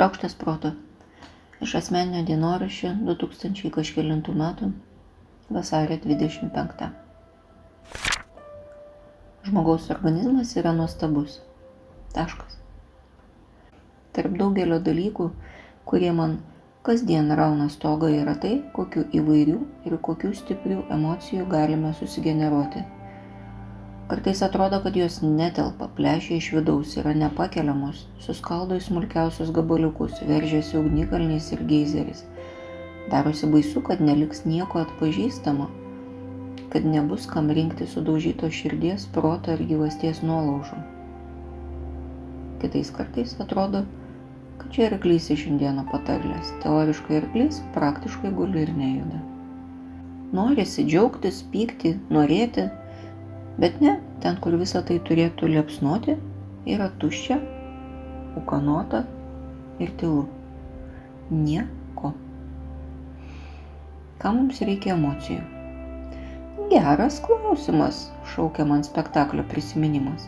Šaukštas proto. Iš asmeninio dienoraščio 2000 kažkėlintų metų vasario 25. Žmogaus organizmas yra nuostabus. Taškas. Tarp daugelio dalykų, kurie man kasdien rauna stogą, yra tai, kokiu įvairių ir kokių stiprių emocijų galime susigeneruoti kartais atrodo kad jos netelpa plešia iš vidaus yra nepakeliamos suskaldo į smulkiausius gabaliukus veržiasi ugnikalniais ir geizeriais. Darosi baisu kad neliks nieko atpažįstamo kad nebus kam rinkti sudaužytos širdies proto ir gyvasties nuolaužų kitais kartais atrodo kad čia arklys iš indieno patarlės. Teoriškai arklys praktiškai guli ir nejuda. Norisi džiaugtis pykti norėti Bet ne, ten, kur visa tai turėtų liepsnoti, yra tuščia, ukanota ir tylu. Nieko. Ką mums reikia emocijų? Geras klausimas, šaukia man spektaklio prisiminimas.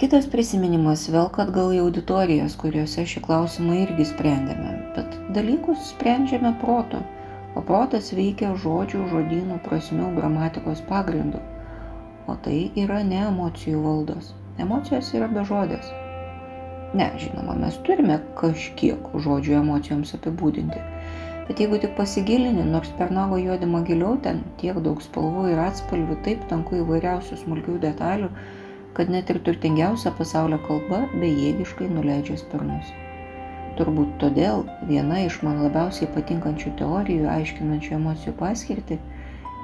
Kitas prisiminimas vėl atgal į auditorijas, kuriuose šį klausimą irgi sprendėme, bet dalykus sprendžiame protu, o protas veikia žodžių, žodynų, prasmių, gramatikos pagrindu o tai yra ne emocijų valdos. Emocijos yra bežodės. Ne, žinoma, mes turime kažkiek žodžių emocijoms apibūdinti. Bet jeigu tik pasigilini, nors per nago juodimą giliau ten tiek daug spalvų ir atspalvių, taip tanku įvairiausių smulkių detalių, kad net ir turtingiausia pasaulio kalba bejėgiškai nuleidžia sparnus. Turbūt todėl viena iš man labiausiai patinkančių teorijų aiškinančių emocijų paskirtį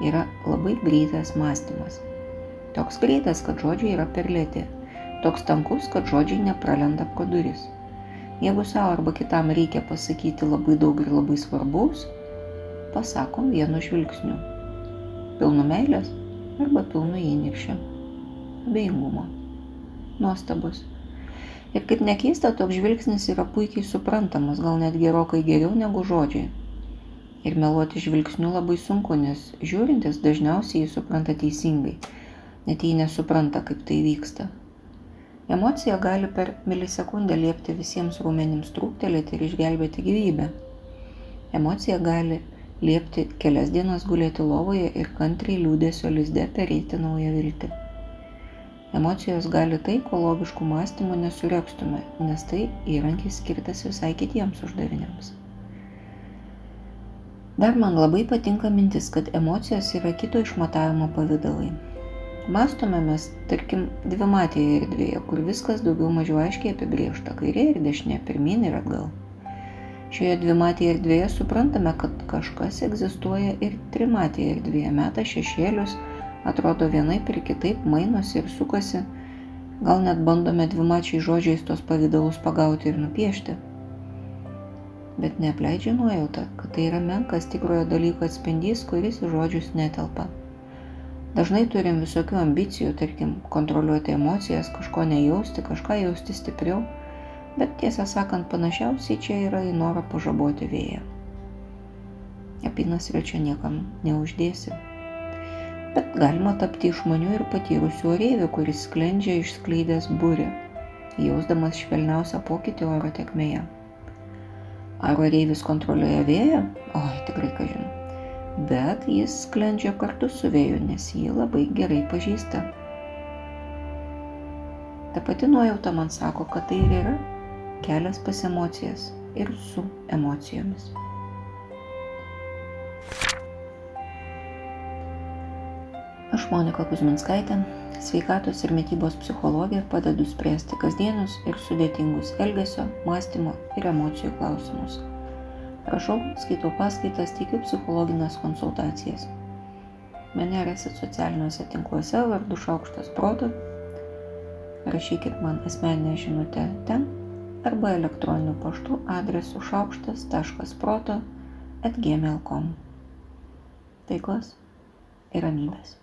yra labai greitas mąstymas. Toks greitas, kad žodžiai yra per lėti. Toks tankus, kad žodžiai nepralenda pro duris. Jeigu savo arba kitam reikia pasakyti labai daug ir labai svarbaus, pasakom vienu žvilgsniu. Pilnu meilės arba pilnu įniršio. Abejingumo. Nuostabus. Ir kaip nekeista, toks žvilgsnis yra puikiai suprantamas, gal net gerokai geriau negu žodžiai. Ir meluoti žvilgsniu labai sunku, nes žiūrintis dažniausiai jį supranta teisingai net jei nesupranta, kaip tai vyksta. Emocija gali per milisekundę liepti visiems rūmenims trūktelėti ir išgelbėti gyvybę. Emocija gali liepti kelias dienas gulėti lovoje ir kantriai liūdėsio lizde pereiti naują viltį. Emocijos gali tai, ko logiškų mąstymų nesurekstume, nes tai įrankis skirtas visai kitiems uždaviniams. Dar man labai patinka mintis, kad emocijos yra kito išmatavimo pavydalai mąstome mes tarkim dvimatėje erdvėje kur viskas daugiau mažiau aiškiai apibrėžta kairė ir dešinė pirmyn ir atgal. Šioje dvimatėje erdvėje suprantame kad kažkas egzistuoja ir trimatėje erdvėje. Meta šešėlius atrodo vienaip ir kitaip mainosi ir sukasi. Gal net bandome dvimačiais žodžiais tos pavydalus pagauti ir nupiešti. Bet neapleidžia nuojauta kad tai yra menkas tikrojo dalyko atspindys kuris į žodžius netelpa dažnai turim visokių ambicijų tarkim kontroliuoti emocijas kažko nejausti kažką jausti stipriau bet tiesą sakant panašiausiai čia yra į norą pažaboti vėją. Apynasrio čia niekam neuždėsi. Bet galima tapti išmaniu ir patyrusiu oreiviu kuris sklendžia išskleidęs burę jausdamas švelniausią pokytį oro tekmėje ar oreivis kontroliuoja vėją? Oi tikrai kažin bet jis sklendžia kartu su vėju, nes jį labai gerai pažįsta. Ta pati nuojauta man sako, kad tai ir yra kelias pas emocijas ir su emocijomis. Aš Monika Kuzminskaitė, sveikatos ir mytybos psichologė, padedu spręsti kasdienius ir sudėtingus elgesio, mąstymo ir emocijų klausimus Rašau, skaitau paskaitas, teikiu psichologinės konsultacijas. Mane rasit socialiniuose tinkluose vardu Šaukštas Proto. Rašykit man asmeninę žinutę ten arba elektroniniu paštu adresu šaukštas.proto atgmail.com. Taikos ir ramybės.